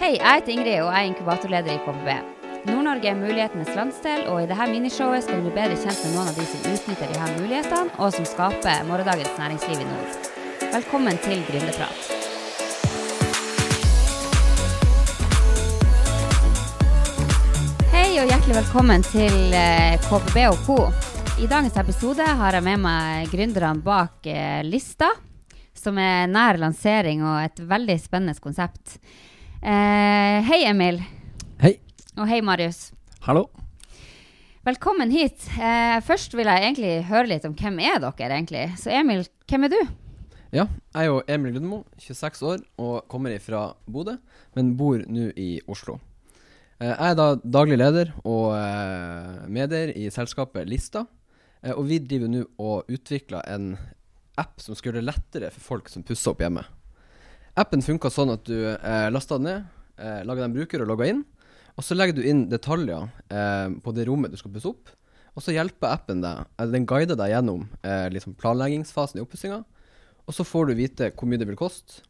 Hei, jeg heter Ingrid og jeg er inkubatorleder i KBB. Nord-Norge er mulighetenes landsdel, og i dette minishowet skal du bli bedre kjent med noen av de som utnytter her mulighetene, og som skaper morgendagens næringsliv i nord. Velkommen til Gründerprat. Hei og hjertelig velkommen til eh, KBB og co. I dagens episode har jeg med meg gründerne bak eh, Lista, som er nær lansering og et veldig spennende konsept. Eh, hei, Emil. Hei. Og hei, Marius. Hallo. Velkommen hit. Eh, først vil jeg egentlig høre litt om hvem er dere egentlig. Så Emil, hvem er du? Ja, jeg er jo Emil Lundmo, 26 år og kommer fra Bodø, men bor nå i Oslo. Eh, jeg er da daglig leder og eh, medier i selskapet Lista. Eh, og vi driver nå og utvikler en app som skal gjøre det lettere for folk som pusser opp hjemme. Appen funka sånn at du eh, lasta den ned, eh, laga en bruker og logga inn. Og så legger du inn detaljer eh, på det rommet du skal pusse opp. Og så hjelper appen deg, eller den guider deg gjennom eh, liksom planleggingsfasen i oppussinga. Og så får du vite hvor mye det vil koste,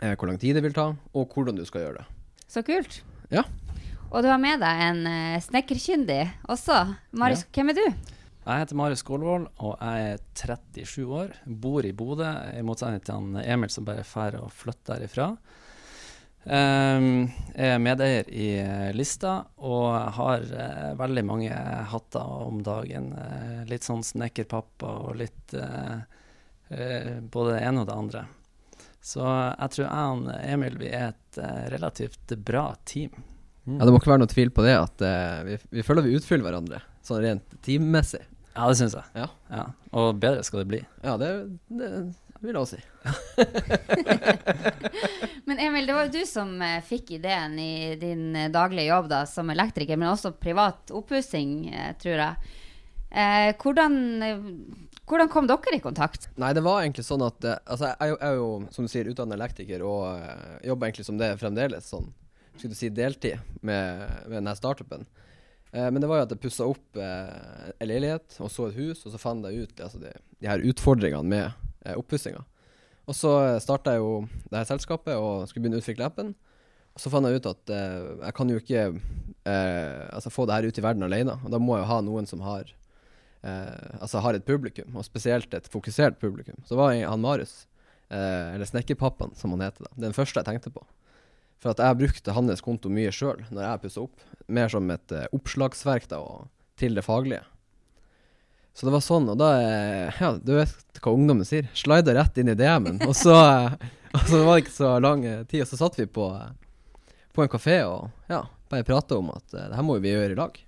eh, hvor lang tid det vil ta, og hvordan du skal gjøre det. Så kult. Ja. Og du har med deg en uh, snekkerkyndig også. Marius, hvem er du? Jeg heter Marius Skålvold, og jeg er 37 år. Bor i Bodø, i motsetning til han Emil som bare drar og flytter derifra. Um, jeg er medeier i uh, Lista og har uh, veldig mange hatter om dagen. Uh, litt sånn snekkerpappa og litt både det ene og det andre. Så jeg tror jeg og Emil vi er et relativt bra team. Mm. Ja, Det må ikke være noe tvil på det at vi, vi føler vi utfyller hverandre, sånn rent teammessig. Ja, det syns jeg. Ja. ja. Og bedre skal det bli. Ja, det, det vil jeg også si. men Emil, det var jo du som uh, fikk ideen i din uh, daglige jobb da, som elektriker, men også privat oppussing, uh, tror jeg. hvordan, hvordan kom dere i kontakt? Nei, det var egentlig sånn at altså, jeg, er jo, som du sier, utdannet elektriker og jobber egentlig som det fremdeles, sånn skulle du si deltid med, med denne startupen. Men det var jo at jeg pussa opp en leilighet og så et hus, og så fant jeg ut altså, de, de her utfordringene med eh, oppussinga. Og så starta jeg jo det her selskapet og skulle begynne å utvikle appen. Og så fant jeg ut at eh, jeg kan jo ikke eh, altså få det her ut i verden alene. Og da må jeg jo ha noen som har eh, altså har et publikum, og spesielt et fokusert publikum. Så var han Marius, eh, eller Snekkerpappaen som han heter, da. Den første jeg tenkte på. For at jeg brukte hans konto mye sjøl når jeg pussa opp. Mer som et uh, oppslagsverk da, til det faglige. Så det var sånn, og da eh, Ja, du vet hva ungdommen sier. Slida rett inn i DM-en. Og så, og så var det ikke så lang eh, tid, og så satt vi på, eh, på en kafé og ja, bare prata om at det her må vi gjøre i lag.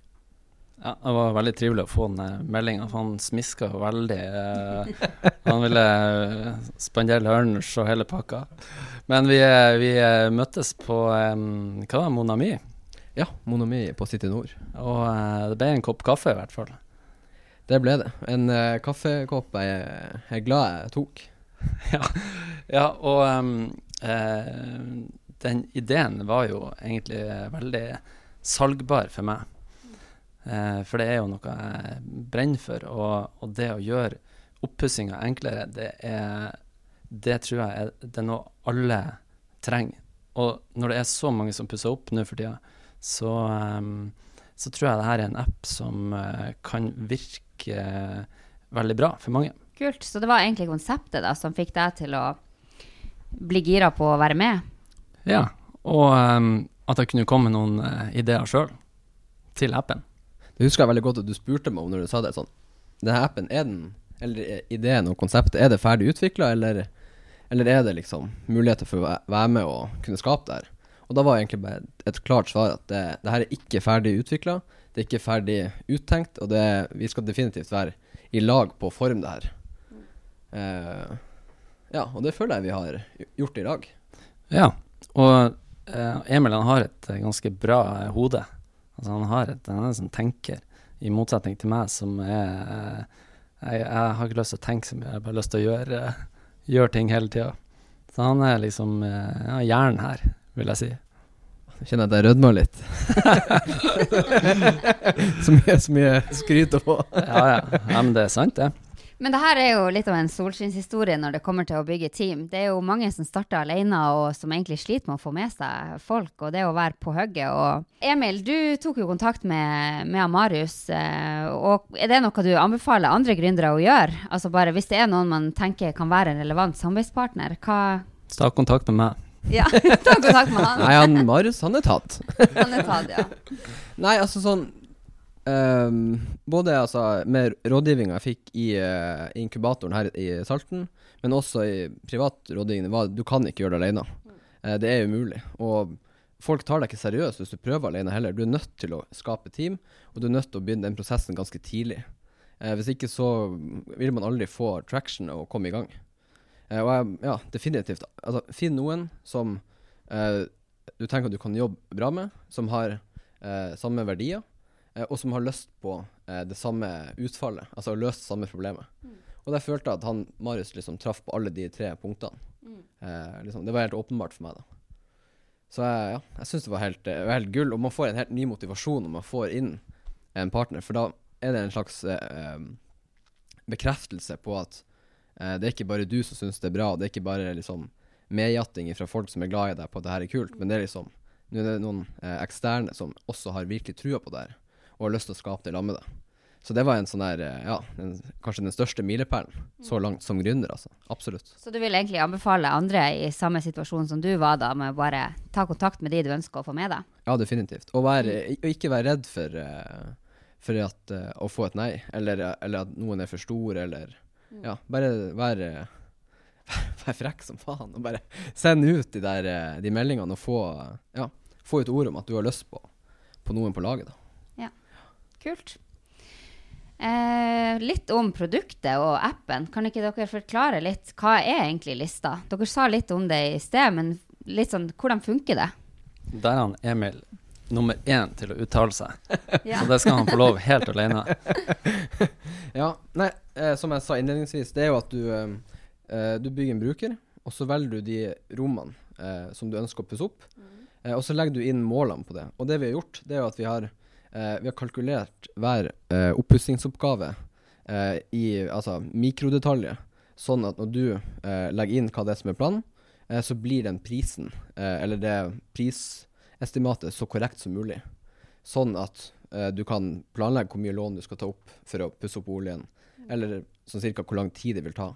Ja, Det var veldig trivelig å få den meldinga. Han smiska veldig. Eh, han ville spandere lunsj og hele pakka. Men vi, vi møttes på um, hva var Monami? Ja, Monami på City Nord. Og det ble en kopp kaffe, i hvert fall. Det ble det. En kaffekopp jeg, er glad jeg tok. ja. ja, og um, den ideen var jo egentlig veldig salgbar for meg. Uh, for det er jo noe jeg brenner for. Og, og det å gjøre oppussinga enklere, det er Det tror jeg er, det er noe alle trenger. Og når det er så mange som pusser opp nå for tida, så, um, så tror jeg det her er en app som kan virke uh, veldig bra for mange. Kult. Så det var egentlig konseptet da som fikk deg til å bli gira på å være med? Ja, og um, at jeg kunne komme med noen uh, ideer sjøl til appen. Det husker jeg veldig godt at du spurte meg om når du sa det. sånn, Denne appen, er den, eller ideen og konseptet, er det ferdig utvikla, eller, eller, er det liksom muligheter for å være med og kunne skape det her? Og da var egentlig bare et, klart svar at det, det her er ikke ferdig utvikla. Det er ikke ferdig uttenkt, og det, vi skal definitivt være i lag på å forme det her. Uh, ja, og det føler jeg vi har gjort i dag. Ja, og uh, Emil han har et ganske bra hode. Altså Han har et, han er en som tenker, i motsetning til meg som er jeg, jeg, har ikke lyst til å tenke så mye, jeg har bare lyst til å gjøre, gjøre ting hele tida. Så han er liksom ja, hjernen her, vil jeg si. Jeg kjenner at jeg rødmer litt. så, mye, så mye skryt å få. ja, ja. ja, men det er sant, det. Men det her er jo litt av en solskinnshistorie når det kommer til å bygge team. Det er jo mange som starter alene og som egentlig sliter med å få med seg folk, og det å være på hugget. Og Emil, du tok jo kontakt med, med Marius. eh, Og er det noe du anbefaler andre gründere å gjøre? Altså bare hvis det er noen man tenker kan være en relevant samarbeidspartner, hva ta kontakt med meg. Ja, ta kontakt med han. Nei, han Marius, han er tatt. Han er tatt, ja. Nei, altså sånn ehm, Både altså, med rådgivninga jeg fikk i uh, inkubatoren her i Salten, men også i privat rådgivning, var du kan ikke gjøre det alene. Uh, det er umulig. Og folk tar deg ikke seriøst hvis du prøver alene heller. Du er nødt til å skape team, og du er nødt til å begynne den prosessen ganske tidlig. Uh, hvis ikke så vil man aldri få traction og komme i gang. Og jeg, ja, definitivt. Altså, finn noen som du tenker at du kan jobbe bra med, som har samme verdier, og som har lyst på eh, det samme utfallet, altså å løse samme problemet. Og der følte jeg at han Marius liksom traff på alle de tre punktene. Eh, liksom, det var helt åpenbart for meg, da. Så jeg, ja, jeg syns det var helt, eh, helt gull, og man får en helt ny motivasjon når man får inn en partner, for da er det en slags eh, eh, bekreftelse på at eh, det er ikke bare du som syns det er bra, og det er ikke bare liksom medjatting fra folk som er glad i deg på at det her er kult, men det er liksom nå er det noen eh, eksterne som også har virkelig trua på det her, og har lyst til å skape det sammen med deg. Så det var en sånn der, eh, ja, en, kanskje den største milepælen så langt som gründer, altså. Absolutt. Så du vil egentlig anbefale andre i samme situasjon som du var da, med å bare ta kontakt med de du ønsker å få med deg? Ja, definitivt. Og, være, og ikke være redd for, eh, for at, eh, å få et nei, eller, eller at noen er for stor, eller Ja, bare være Vær frekk som faen, og bare send ut de der de meldingene og få, ja, få ut ord om at du har lyst på, på noen på laget, da. Kult. Eh, litt om produktet og appen. Kan ikke dere forklare litt hva er egentlig lista? Dere sa litt om det i sted, men litt sånn, hvordan funker det? Der er han Emil nummer én til å uttale seg. Ja. Så det skal han få lov helt alene. Ja, nei, eh, som jeg sa innledningsvis, det er jo at du, eh, eh, du bygger en bruker, og så velger du de rommene eh, som du ønsker å pusse opp, eh, og så legger du inn målene på det. Og det vi har gjort, det er jo at vi har, eh, vi har kalkulert hver eh, oppussingsoppgave eh, i altså, mikrodetaljer, sånn at når du eh, legger inn hva det er som er planen, eh, så blir den prisen, eh, eller det prisestimatet, så korrekt som mulig. Sånn at eh, du kan planlegge hvor mye lån du skal ta opp for å pusse opp boligen, eller sånn cirka hvor lang tid det vil ta.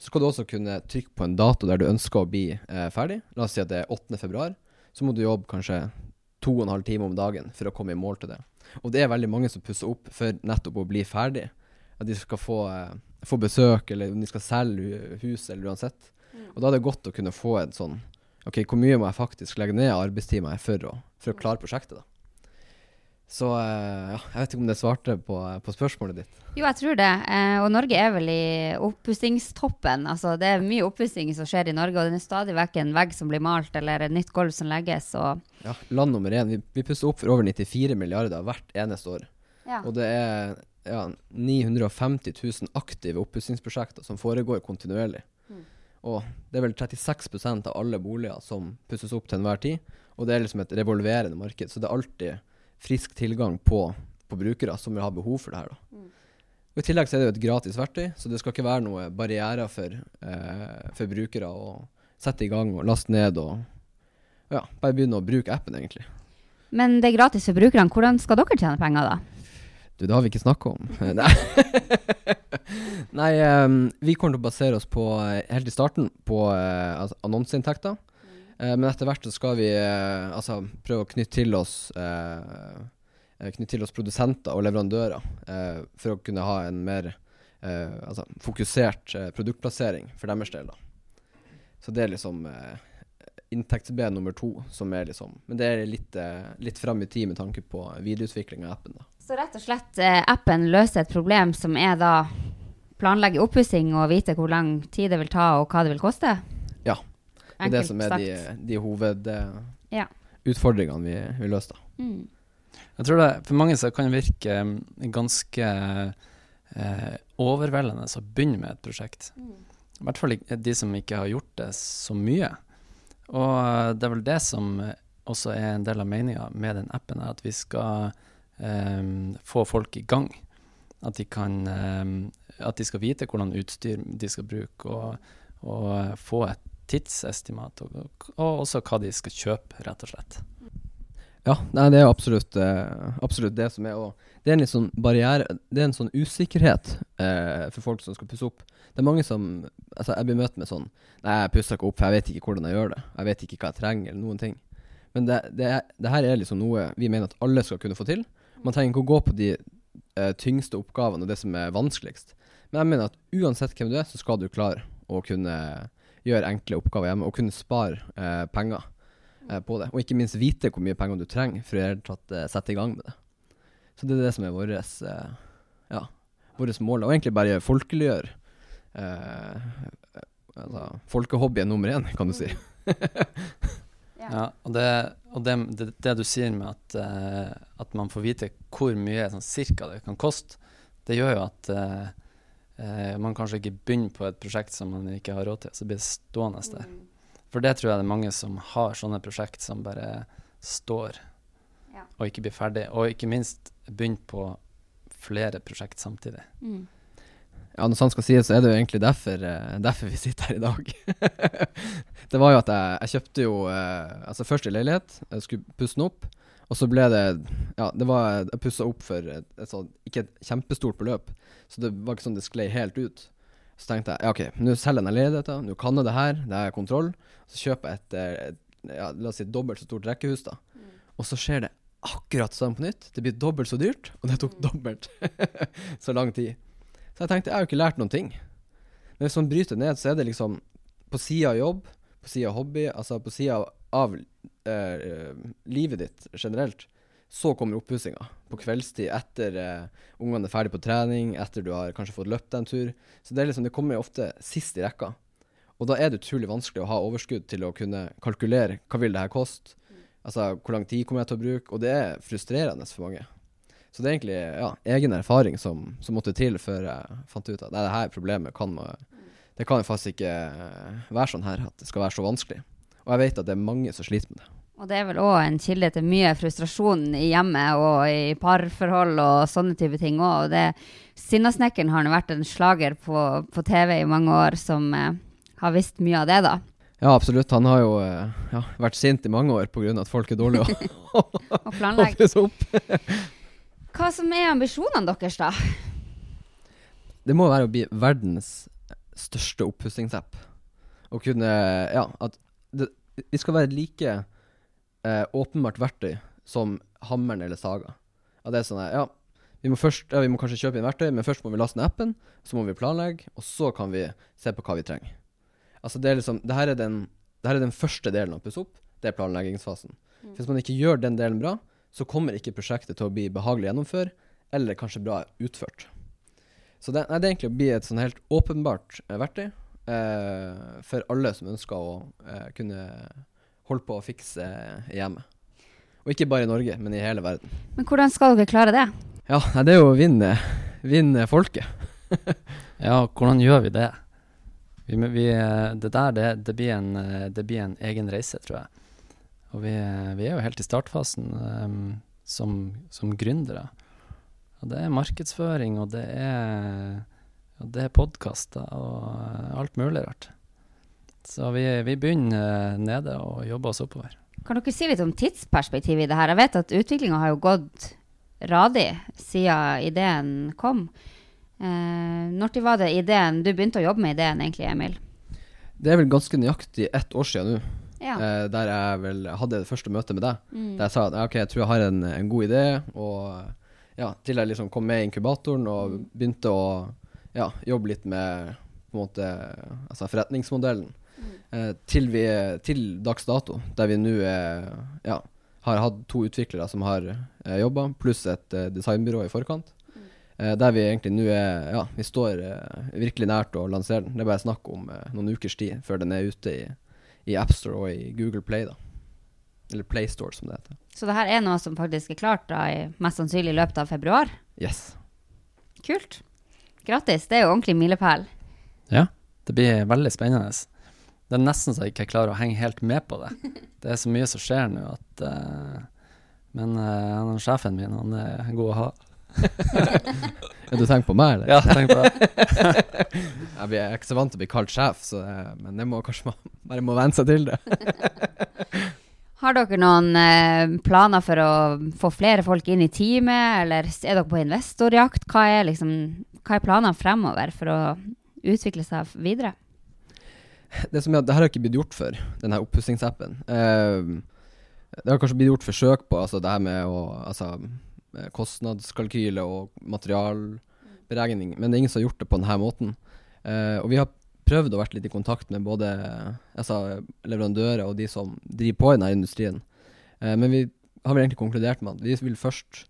Så skal du også kunne trykke på en dato der du ønsker å bli ferdig. La oss si at det er 8. februar. Så må du jobbe kanskje to og en halv time om dagen for å komme i mål til det. Og det er veldig mange som pusser opp for nettopp å bli ferdig. At de skal få, eh, få besøk, eller om de skal selge hu- hus, eller uansett. Og da er det godt å kunne få en sånn OK, hvor mye må jeg faktisk legge ned av arbeidstimer for å, for å klare prosjektet, da. Så eh, ja, jeg vet ikke om det svarte på, på spørsmålet ditt. Jo, jeg tror det. Eh, og Norge er vel i oppussingstoppen. Altså, det er mye oppussing som skjer i Norge, og det er stadig vekk en vegg som blir malt, eller et nytt gulv som legges. Og Ja, land nummer én. Vi, vi pusser opp for over 94 milliarder hvert eneste år. ja. Og det er ja, 950 000 aktive oppussingsprosjekter som foregår kontinuerlig. Mm. Og det er vel 36% av alle boliger som pusses opp til enhver tid. Og det er liksom et revolverende marked, så det er alltid frisk tilgang på, på brukere som vil ha behov for det her. Da. Mm. Og I tillegg så er det jo et gratis verktøy, så det skal ikke være noe barrierer for, eh, for brukere å sette i gang og laste ned og ja, bare begynne å bruke appen, egentlig. Men det er gratis for brukerne. Hvordan skal dere tjene penger, da? Du, det har vi ikke snakka om. Nei, Nei um, vi kommer til å basere oss på, eh, helt i starten, på uh, altså, annonseinntekter. Eh, men etter hvert så skal vi eh, altså, prøve å knytte til oss eh, Knytte til oss produsenter og leverandører eh, for å kunne ha en mer eh, altså, fokusert eh, produktplassering for deres del. Da. Så det er liksom eh, inntektsben nummer to, som er liksom Men det er litt, litt fram i tid med tanke på videreutvikling av appen. da. Så rett og slett appen løser et problem som er da planlegge oppussing og vite hvor lang tid det vil ta og hva det vil koste? Ja. Det er det som er de, de hovedutfordringene vi, vi løser. da. Mm. Jeg tror det for mange så kan det virke um, ganske eh, overveldende å begynne med et prosjekt. I hvert fall de som ikke har gjort det så mye. Og eh, det er vel det som eh, også er en del av meninga med den appen, er at vi skal eh, få folk i gang. At de kan eh, at de skal vite hvordan utstyr de skal bruke, og, og få et tidsestimat, og, og, også hva de skal kjøpe, rett og slett. Ja, nei, det er absolutt, eh, absolutt det som er. òg det er en litt sånn barriere Det er en sånn usikkerhet eh, for folk som skal pusse opp. Det er mange som Altså, jeg blir møtt med sånn Nei, jeg pusser ikke opp, for jeg vet ikke hvordan jeg gjør det. Jeg vet ikke hva jeg trenger, eller noen ting. Men det, det, er, det her er liksom noe vi mener at alle skal kunne få til. Man trenger ikke å gå på de eh, tyngste oppgavene og det som er vanskeligst. Men jeg mener at uansett hvem du er, så skal du klare å kunne gjøre enkle oppgaver hjemme og kunne spare penger eh, på det. Og ikke minst vite hvor mye penger du trenger for å tatt eh, sette i gang med det. Så det er det som er vårt eh, ja, mål. Og egentlig bare folkeliggjøre eh, altså, Folkehobbyen nummer én, kan du si. ja, og, det, og det, det, det, du sier med at, uh, at, man får vite hvor mye sånn, cirka det kan koste, det gjør jo at uh, man kanskje ikke begynner på et prosjekt som man ikke har råd til, så blir det stående der. Mm. For det tror jeg det er mange som har sånne prosjekt som bare står ja. og ikke blir ferdig. Og ikke minst begynner på flere prosjekt samtidig. Mm. Ja, når sant skal sies, så er det jo egentlig derfor, uh, derfor vi sitter her i dag. det var jo at jeg, jeg kjøpte jo eh, Altså først i leilighet, jeg skulle pusse den opp. Og så ble det Ja, det var Jeg pussa opp for et, et sånt, ikke et kjempestort beløp, så det var ikke sånn det sklei helt ut. Så tenkte jeg ja, OK, nå selger jeg den leiligheten, nå kan jeg det her, det er kontroll. Så kjøper jeg et, eh, et ja, la oss si dobbelt så stort rekkehus, da. Mm. Og så skjer det akkurat sånn på nytt. Det blir dobbelt så dyrt, og det tok mm. dobbelt så lang tid. Så jeg tenkte jeg har jo ikke lært noen ting. Men hvis man bryter ned, så er det liksom på sida av jobb, på sida av hobby, altså på sida av eh, livet ditt generelt, så kommer oppussinga på kveldstid etter eh, ungene er ferdig på trening, etter du har kanskje fått løpt en tur. Så det, liksom, det kommer ofte sist i rekka. Og da er det utrolig vanskelig å ha overskudd til å kunne kalkulere hva vil det her koste. Altså hvor lang tid kommer jeg til å bruke? Og det er frustrerende for mange. Så det er egentlig ja, egen erfaring som, som, måtte til før jeg fant ut at nei, det her problemet kan Det kan faktisk ikke være sånn her at det skal være så vanskelig. Og jeg vet at det er mange som sliter med det. Og det er vel òg en kilde til mye frustrasjon i hjemmet og i parforhold og sånne type ting òg. Sinnasnekkeren har nå vært en slager på, på, TV i mange år som eh, har visst mye av det, da. Ja, absolutt. Han har jo eh, ja, vært sint i mange år pga. at folk er dårlige å holde seg opp. Hva som er ambisjonene deres, da? Det må være å bli verdens største oppussingsapp. Å kunne Ja, at vi skal være like eh, åpenbart verktøy som hammeren eller saga. At det er sånn ja, vi må, først, ja, vi må kanskje kjøpe inn verktøy, men først må vi laste ned appen, så må vi planlegge, og så kan vi se på hva vi trenger. Altså det er liksom, det her er den, det her er den første delen av Pussopp, det er planleggingsfasen. Mm. Hvis man ikke gjør den delen bra, så kommer ikke prosjektet til å bli behagelig å gjennomføre, eller kanskje bra utført. Så det, nei, det er egentlig å bli et sånn helt åpenbart eh, verktøy for alle som ønsker å eh, kunne holde på å fikse hjemme. Og ikke bare i Norge, men i hele verden. Men hvordan skal dere klare det? Ja, Det er jo å vinne, vinne folket. ja, hvordan gjør vi det? Vi, vi, det der, det, det, blir en, det, blir en, egen reise, tror jeg. Og vi, vi er jo helt i startfasen um, som, som gründere. Og det er markedsføring, og det er, og det er podkaster og alt mulig rart. Så vi, vi begynner nede og jobber oss oppover. Kan dere si litt om tidsperspektivet i det her? Jeg vet at utviklinga har jo gått radig siden ideen kom. Eh, når var det ideen Du begynte å jobbe med ideen, egentlig, Emil? Det er vel ganske nøyaktig ett år siden nå. Ja. Eh, der jeg vel hadde det første møtet med deg. Mm. Der jeg sa at ok, jeg tror jeg har en, en god idé. Og ja, til jeg liksom kom med i inkubatoren og mm. begynte å ja, jobbe litt med på en måte, altså forretningsmodellen. Eh, til, vi, til dags dato, der vi nå ja, har hatt to utviklere som har eh, jobba, pluss et eh, designbyrå i forkant. Mm. Eh, der vi egentlig nå er Ja, vi står eh, virkelig nært å lansere den. Det er bare snakk om eh, noen ukers tid før den er ute i, i AppStore og i Google Play. da Eller PlayStore, som det heter. Så det her er noe som faktisk er klart da i mest sannsynlig i løpet av februar? Yes. Kult. Grattis. Det er jo ordentlig milepæl. Ja, det blir veldig spennende. Det er nesten så jeg ikke klarer å henge helt med på det. Det er så mye som skjer nå at uh, Men uh, sjefen min, han er god å ha. Er du tenker på meg, eller? Ja, tenk på det. Jeg er ikke så vant til å bli kalt sjef, så men det må kanskje man bare må venne seg til det. Har dere noen eh, planer for å få flere folk inn i teamet, eller er dere på investorjakt? Hva er, liksom, hva er planene fremover for å utvikle seg videre? Det som er det her har ikke blitt gjort før, denne oppussingsappen. Eh, det har kanskje blitt gjort forsøk på altså det her med å Altså kostnadskalkyler og materialberegning, men det er ingen som har gjort det på denne måten. Eh, og vi har prøvd å vært litt i kontakt med både altså, leverandører og de som driver på i denne industrien. Eh, men vi har vel egentlig konkludert med at vi vil først,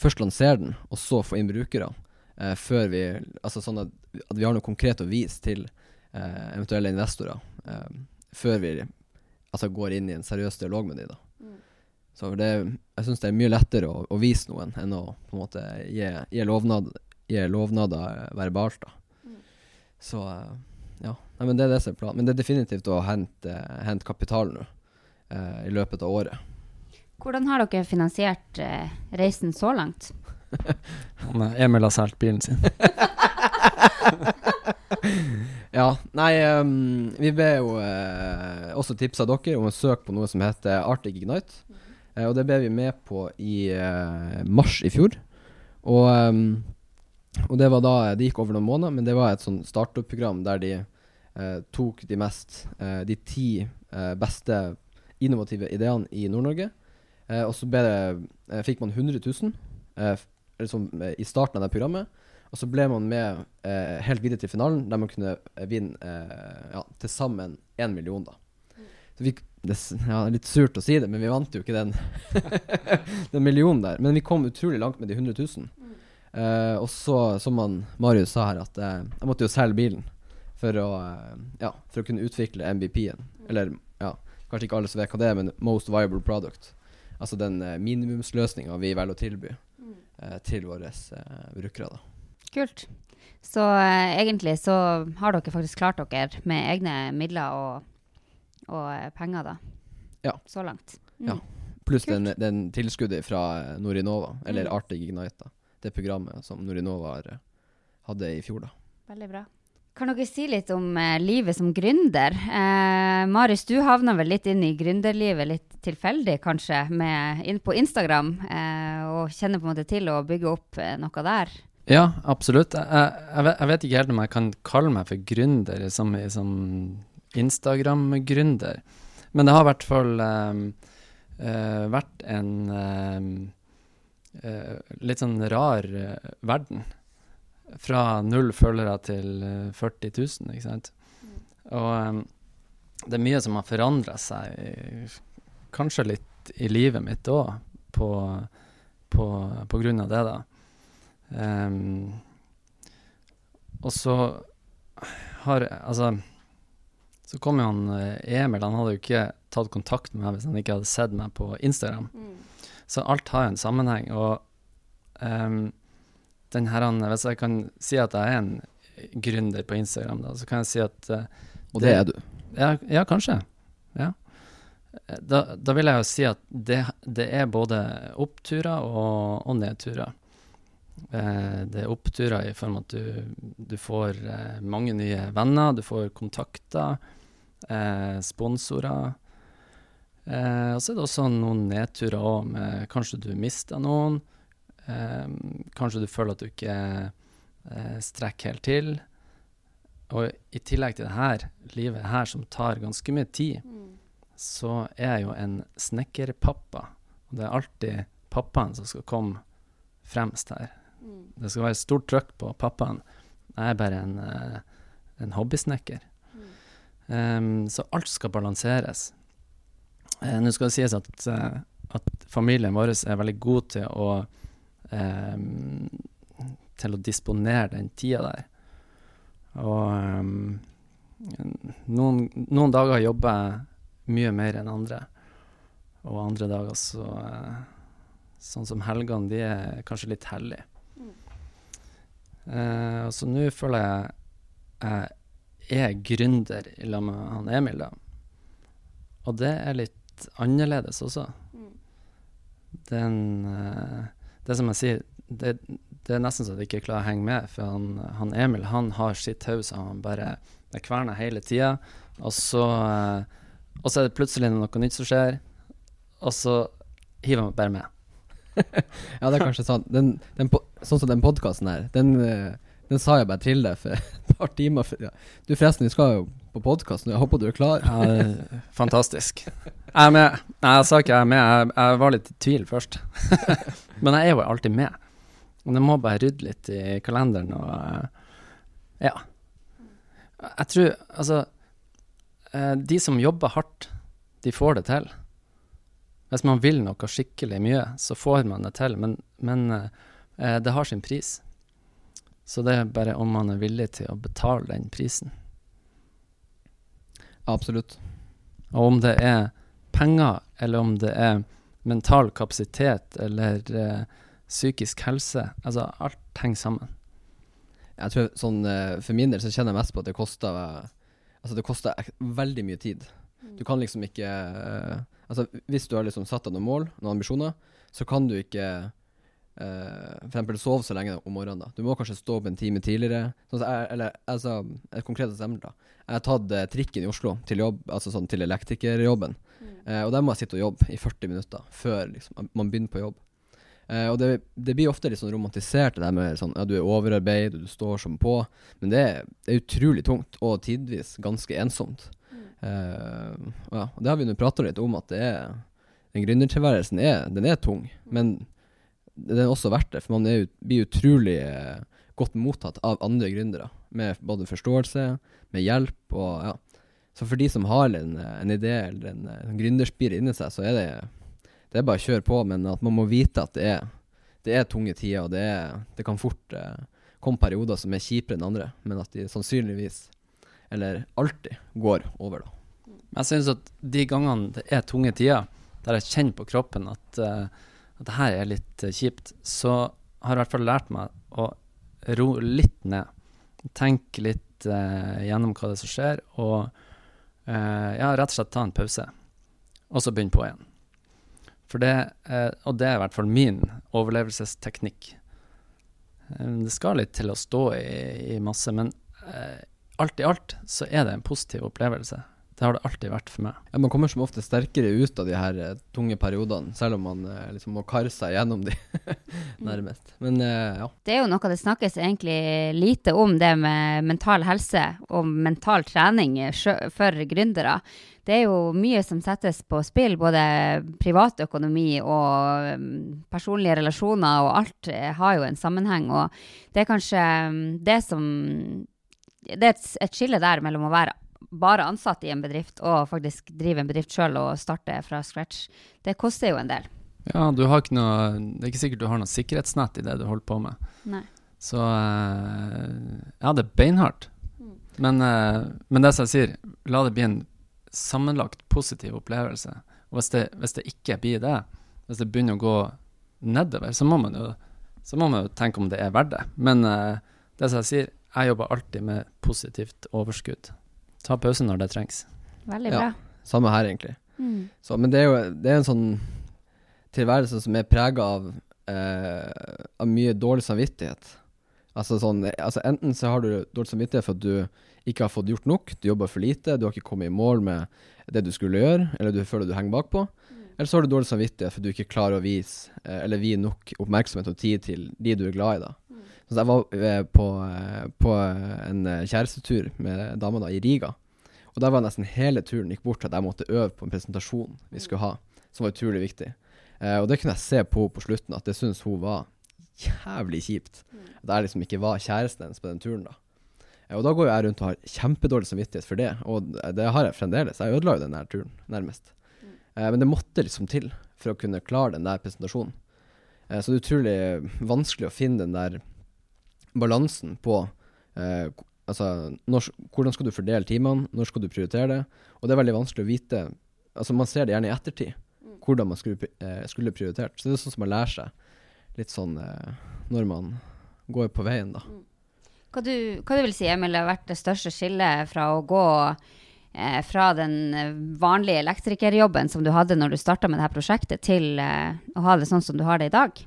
først lansere den, og så få inn brukere. Eh, før vi Altså sånn at, at vi har noe konkret å vise til eh, eventuelle investorer. eh, før vi altså, går inn i en seriøs dialog med dem. Mm. Så det, jeg syns det er mye lettere å, å vise noen enn å på en måte gi, gi, lovnad, gi lovnader eh, verbalt. Da. Så eh. Nei, men det er det som er planen. Men det er definitivt å hente, hente kapital nå eh, i løpet av året. Hvordan har dere finansiert eh, reisen så langt? Eh, Emil har solgt bilen sin. Ja, nei um, Vi ble jo eh, også tipsa dere om å søke på noe som heter Arctic Ignite. Eh, og det ble vi med på i eh, mars i fjor. Og, um, og det var da Det gikk over noen måneder, men det var et sånn startup-program der de eh, tok de mest eh, De ti eh, beste innovative ideene i Nord-Norge. Eh, og så eh, fikk man 100 000 eh, liksom, eh, i starten av det programmet. Og så ble man med eh, helt videre til finalen, der man kunne eh, vinne eh, ja, til sammen én million. da. Så vi, det er ja, litt surt å si det, men vi vant jo ikke den, den millionen der. Men vi kom utrolig langt med de 100 000. Eh, og så, som man, Marius sa her, at eh, jeg måtte jo selge bilen for å, eh, ja, for å kunne utvikle MVP-en. Eller ja, kanskje ikke alle som vet hva det er, men Most Viable Product. Altså den eh, minimumsløsninga vi velger å tilby eh, til våre eh, brukere. da. Kult. Så eh, egentlig så har dere faktisk klart dere med egne midler og, og eh, penger, da. Ja. Så langt. Ja. Pluss den, den tilskuddet fra Norinova, eller Mm. Arctic Ignite. da. Det programmet som Norinova hadde i fjor. da. Veldig bra. Kan dere si litt om eh, livet som gründer? Eh, Marius, du havna vel litt inn i gründerlivet litt tilfeldig, kanskje, med, inn på Instagram, eh, og kjenner på en måte til å bygge opp eh, noe der? Ja, absolutt. Jeg, jeg, vet, jeg vet ikke helt om jeg kan kalle meg for gründer, som, som Instagram-gründer. Men det har i hvert fall ehm, eh, vært en ehm, eh, litt sånn rar verden. Fra null følgere til eh, 40 000, ikke sant. Og um, det er mye som har forandra seg, eh, kanskje litt i livet mitt òg, på, på, på grunn av det, da. Um, og så har Altså Så kom jo han eh, Emil, han hadde jo ikke tatt kontakt med meg hvis han ikke hadde sett meg på Instagram. Så alt har jo en sammenheng. Og ehm, den her, hvis jeg kan si at jeg er en gründer på Instagram, da, så kan jeg si at uh, Og det, er du. ja, ja, kanskje. Ja. Da, da vil jeg jo si at det, det er både oppturer og, og nedturer. Eh, det er oppturer i form av at du, du får eh, mange nye venner, du får kontakter, eh, sponsorer. Eh, og så er det også noen nedturer òg, med kanskje du mister noen. Eh, kanskje du føler at du ikke eh, strekker helt til. Og i tillegg til det her livet her som tar ganske mye tid, så er jeg jo en snekkerpappa. Og det er alltid pappaen som skal komme fremst her. Det skal være stort trøkk på pappaen. Jeg er bare en, eh, en hobbysnekker. Um, så alt skal balanseres. Uh, Nå skal det sies at, at familien vår er veldig god til å em, til å disponere den tida der. Og em, noen, noen dager jobber jeg mye mer enn andre, og andre dager så eh, Sånn som helgene, de er kanskje litt hellige. Eh, så nå føler jeg jeg er gründer i lag med han Emil, da. Og det er litt annerledes også. Den eh, Det som jeg sier, det, det, er nesten så du ikke klarer å henge med. For han, han Emil han har sitt hode som han bare kverner hele tida. Og så, uh, og så er det plutselig noe nytt som skjer, og så hiver han bare med. ja, det er kanskje sant. Den, den, sånn som den podkasten her, den, uh, den, sa jeg bare til deg for et par timer før. Ja. Du forresten, vi skal jo på podkasten, jeg håper du er klar. ja, fantastisk. Jeg er med. Nei, jeg sa ikke jeg er med, jeg, jeg var litt i tvil først. Men jeg er jo alltid med. Men jeg må bare rydde litt i kalenderen og uh, Ja. Jeg tror Altså, uh, de som jobber hardt, de får det til. Hvis man vil noe skikkelig mye, så får man det til. Men, men uh, det har sin pris. Så det er bare om man er villig til å betale den prisen. Absolutt. Og om det er penger, eller om det er mental kapasitet eller eh, psykisk helse, altså alt henger sammen. Jeg tror sånn, eh, For min del så kjenner jeg mest på at det koster Altså det koster veldig mye tid. Mm. Du kan liksom ikke uh, Altså Hvis du har liksom satt deg noen mål, noen ambisjoner, så kan du ikke Uh, for sove så lenge om morgenen. da Du må kanskje stå opp en time tidligere. Sånn jeg, eller altså, Et konkret eksempel. da Jeg har tatt uh, trikken i Oslo til jobb Altså sånn til elektrikerjobben. Mm. Uh, og der må jeg sitte og jobbe i 40 minutter før liksom, man begynner på jobb. og det, det, blir ofte litt sånn romantisert, det der med sånn ja, du er overarbeid, du står som på. Men det er, det er utrolig tungt, og tidvis ganske ensomt. Mm. ja, og det har vi nå prata litt om, at det er den gründertilværelsen er, den er tung. Men det er også verdt det, for man er, blir utrolig eh, godt mottatt av andre gründere. Med både forståelse, med hjelp og ja. Så for de som har en, en idé eller en, en gründerspir inni seg, så er det, det er bare å kjøre på. Men at man må vite at det er, det er tunge tider, og det, er, det kan fort eh, komme perioder som er kjipere enn andre, men at de sannsynligvis, eller alltid, går over, da. Jeg synes at de gangene det er tunge tider, der jeg kjenner på kroppen at uh, at det her er litt uh, kjipt, så har jeg i hvert fall lært meg å ro litt ned. Tenke litt eh, gjennom hva det er som skjer, og eh, ja, rett og slett ta en pause. Og så begynne på igjen. Det, og det er i hvert fall min overlevelsesteknikk. det skal litt til å stå i, i masse, men alt i alt så er det en positiv opplevelse. Det har det alltid vært for meg. Ja, Man kommer som ofte sterkere ut av de her uh, tunge periodene, selv om man uh, liksom må karre seg gjennom de, nærmest. Men uh, ja. Det er jo noe det snakkes egentlig lite om, det med mental helse og mental trening for gründere. Det er jo mye som settes på spill, både privatøkonomi og um, personlige relasjoner, og alt har jo en sammenheng. Og det er kanskje um, det som Det er et skille der mellom å være bare ansatt i en bedrift og faktisk drive en bedrift sjøl og starte fra scratch, det koster jo en del. Ja, du har ikke noe, det er ikke sikkert du har noe sikkerhetsnett i det du holder på med. Nei. Så uh, ja, det er beinhardt. Men, uh, men, det som jeg sier, la det bli en sammenlagt positiv opplevelse. Og hvis det, hvis det ikke blir det, hvis det begynner å gå nedover, så må man jo, må man jo tenke om det er verdt det. Men uh, det som jeg sier, jeg jobber alltid med positivt overskudd. Ta pause når det trengs. Veldig bra. Ja, samme her, egentlig. Mm. Så, men det er jo det er en sånn tilværelse som er prega av, eh, av mye dårlig samvittighet. Altså sånn, altså Enten så har du dårlig samvittighet for at du ikke har fått gjort nok, du jobber for lite, du har ikke kommet i mål med det du skulle gjøre, eller du føler du henger bakpå. Mm. Eller så har du dårlig samvittighet for at du ikke klarer å vise, eh, eller vie nok oppmerksomhet og tid til de du er glad i. da. Så jeg var eh, på, eh, på en eh, kjærestetur med dama da, i Riga. Og der var nesten hele turen gikk bort til at jeg måtte øve på en presentasjon vi skulle ha, som var utrolig viktig. Eh, og det kunne jeg se på henne på slutten, at det syntes hun var jævlig kjipt. At jeg liksom ikke var kjæresten hennes på den turen, da. Eh, og da går jeg rundt og har kjempedårlig samvittighet for det, og det har jeg fremdeles. Jeg ødela jo den der turen, nærmest. Eh, men det måtte liksom til for å kunne klare den der presentasjonen. Eh, så det er utrolig vanskelig å finne den der balansen på eh, altså, når, hvordan skal du fordele timene, når skal du prioritere det? Og det er veldig vanskelig å vite altså Man ser det gjerne i ettertid, mm. hvordan man skulle, eh, skulle prioritert. Så det er sånn som man lærer seg litt sånn eh, når man går på veien, da. Mm. Hva du, hva du vil si, Emil, har vært det største skillet fra å gå eh, fra den eh, vanlige elektrikerjobben som du hadde når du starta med dette prosjektet, til eh, å ha det sånn som du har det i dag?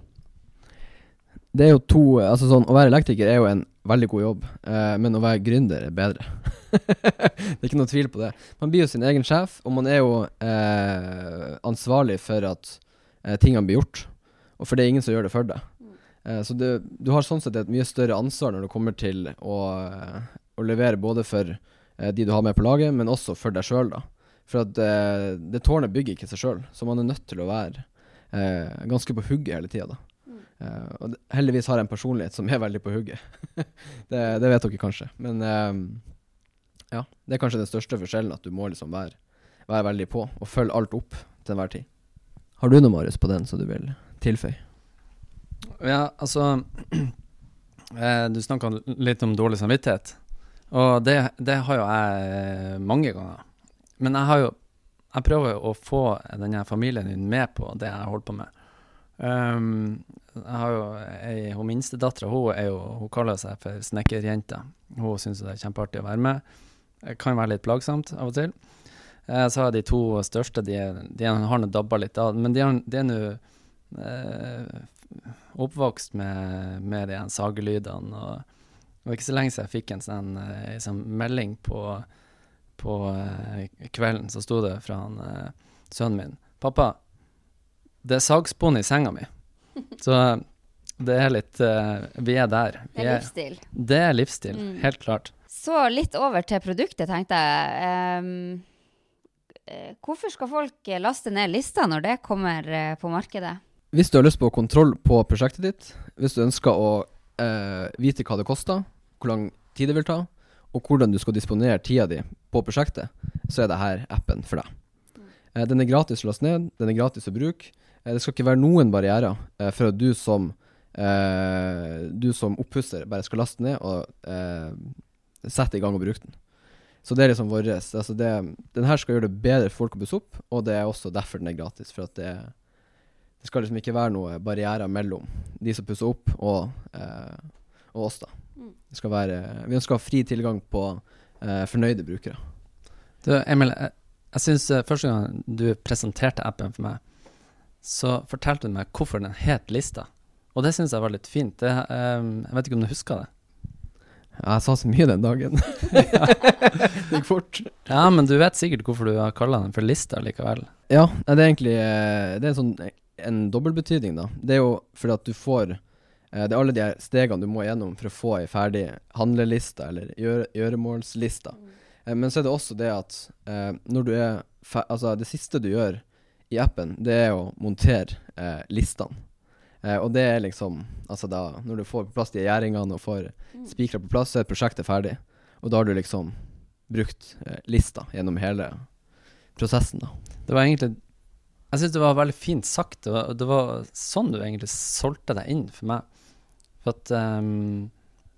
Det er jo to Altså sånn, Å være elektriker er jo en veldig god jobb, eh, men å være gründer er bedre. det er ikke noe tvil på det. Man blir jo sin egen sjef, og man er jo eh, ansvarlig for at eh, tingene blir gjort. Og for det er ingen som gjør det for deg. Eh, så det, du har sånn sett et mye større ansvar når det kommer til å, eh, å levere både for eh, de du har med på laget, men også for deg sjøl, da. For at det tårnet bygger ikke seg sjøl, så man er nødt til å være ganske på hugget hele tida, da. Uh, og heldigvis har jeg en personlighet som er veldig på hugget. det, det, vet dere kanskje. Men uh, ja, det er kanskje den største forskjellen, at du må liksom være, være veldig på og følge alt opp til enhver tid. Har du noe, Marius, på den som du vil tilføye? Ja, altså eh, Du snakka litt om dårlig samvittighet. Og det, det har jo jeg mange ganger. Men jeg har jo Jeg prøver å få denne familien din med på det jeg holder på med. Um, jeg har jo ei, Hun minstedattera hun, hun kaller seg for snekkerjenta. Hun syns det er kjempeartig å være med. Det kan være litt plagsomt av og til. Eh, så har de to største, de, de har nå dabba litt av. Men de, de er nå eh, oppvokst med, med de sagelydene. Og det ikke så lenge siden jeg fikk en sånn, en eh, sånn melding på, på eh, kvelden. Så sto det fra han, eh, sønnen min. 'Pappa, det er sagspon i senga mi. Så det er litt uh, Vi er der. Vi det er livsstil. det er livsstil, mm. helt klart. Så litt over til produktet, tenkte jeg. Um, hvorfor skal folk laste ned lista når det kommer på markedet? Hvis du har lyst på kontroll på prosjektet ditt, hvis du ønsker å uh, vite hva det koster, hvor lang tid det vil ta, og hvordan du skal disponere tida di på prosjektet, så er dette appen for deg. Mm. Den er gratis å laste ned, den er gratis å bruke. Eh, det skal ikke være noen barrierer eh, for at du som, eh, du som oppusser bare skal laste ned og eh, sette i gang og bruke den. Så det er liksom vår altså Den her skal gjøre det bedre for folk å pusse opp, og det er også derfor den er gratis. For at det, det skal liksom ikke være noen barrierer mellom de som pusser opp, og, eh, og oss, da. Mm. Det skal være, vi ønsker å ha fri tilgang på eh, fornøyde brukere. Du, Emil, jeg, syns første gang du presenterte appen for meg, så fortalte du meg hvorfor den het Lista. Og det syns jeg var litt fint. Det, um, jeg vet ikke om du husker det? Ja, jeg sa så mye den dagen. det gikk fort. Ja, men du vet sikkert hvorfor du har kalla den for Lista likevel? Ja, det er egentlig eh, Det er en sånn en dobbeltbetydning, da. Det er jo fordi at du får eh, Det er alle de stegene du må gjennom for å få ei ferdig handleliste eller gjøre, gjøremålsliste. Mm. Eh, men så er det også det at når du er Altså, det siste du gjør i appen, det er å montere eh, listene. Eh, og det er liksom Altså da Når du får på plass de gjerdingene og får mm. spikra på plass, så er prosjektet ferdig. Og da har du liksom brukt eh, lista gjennom hele prosessen, da. Det var egentlig Jeg syns det var veldig fint sagt. Det var, det var, sånn du egentlig solgte deg inn for meg. For at um,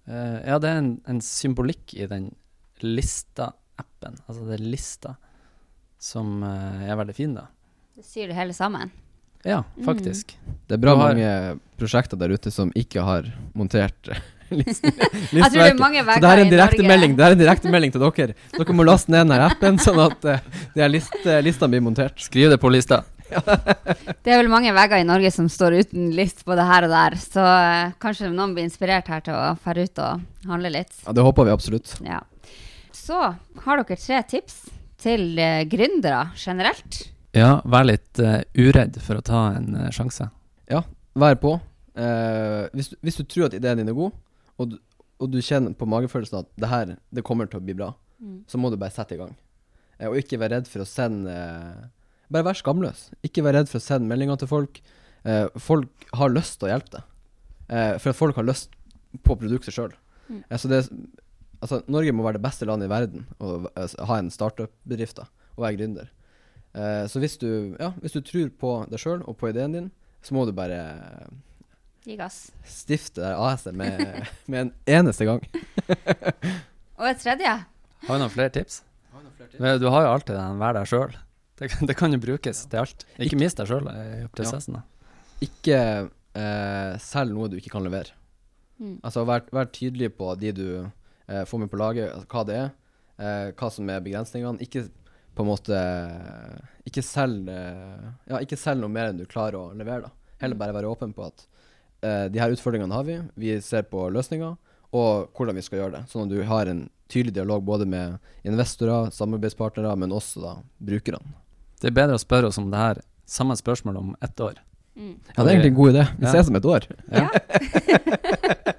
uh, Ja, det er en, en symbolikk i den lista-appen. Altså det er lista som uh, er veldig fin, da. Det syr det hele sammen. Ja, faktisk. Mm. Det er bra har... mange prosjekter der ute som ikke har montert listen. Jeg det Så det er en direktemelding Det er en direktemelding til dere. Dere må laste ned denne appen, sånn at uh, list, uh, listene blir montert. Skriv det på lista. det er vel mange vegger i Norge som står uten list både her og der, så uh, kanskje noen blir inspirert her til å dra ut og handle litt. Ja, Det håper vi absolutt. Ja. Så har dere tre tips til uh, gründere generelt. Ja, vær litt uh, uredd for å ta en uh, sjanse. Ja, vær på. Uh, hvis, hvis, du tror at ideen din er god, og du, og du kjenner på magefølelsen at det her det kommer til å bli bra, mm. så må du bare sette i gang. og ikke være redd for å sende Bare vær skamløs. Ikke vær redd for å sende meldinger til folk. folk har lyst til å hjelpe deg. for at folk har lyst på produktet sjøl. Mm. Altså, Norge må være det beste landet i verden å ha en startup-bedrift og være gründer. Uh, så hvis du, ja, hvis du tror på deg sjøl og på ideen din, så må du bare Gi gass. Stifte det AS-et med, med, en eneste gang. og et tredje? Har du noen flere tips? Men du har jo alltid den 'vær deg sjøl'. Det, det, kan jo brukes ja. til alt. Ikke, ikke mist deg sjøl i prosessen. Ja. Ikke uh, selg noe du ikke kan levere. Mm. Altså vær, vær, tydelig på de du uh, få med på laget, altså, hva det er. hva som er begrensningene. Ikke på en måte Ikke selg ja, ikke selg noe mer enn du klarer å levere. da. Heller bare være åpen på at eh, de her utfordringene har vi, vi ser på løsninger, og hvordan vi skal gjøre det. Sånn at du har en tydelig dialog både med investorer, samarbeidspartnere, men også da brukerne. Det er bedre å spørre oss om det her samme spørsmål om ett år. Mm. Ja, det er egentlig en god idé. Vi Ja. ses om et år. Ja.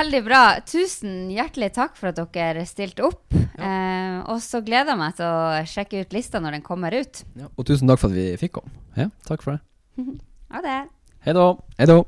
Veldig bra. Tusen hjertelig takk for at dere stilte opp. Eh, og så gleder jeg meg til å sjekke ut lista når den kommer ut. Og tusen takk for at vi fikk komme. Ja, takk for det. Ha det. Hei da. Hei da.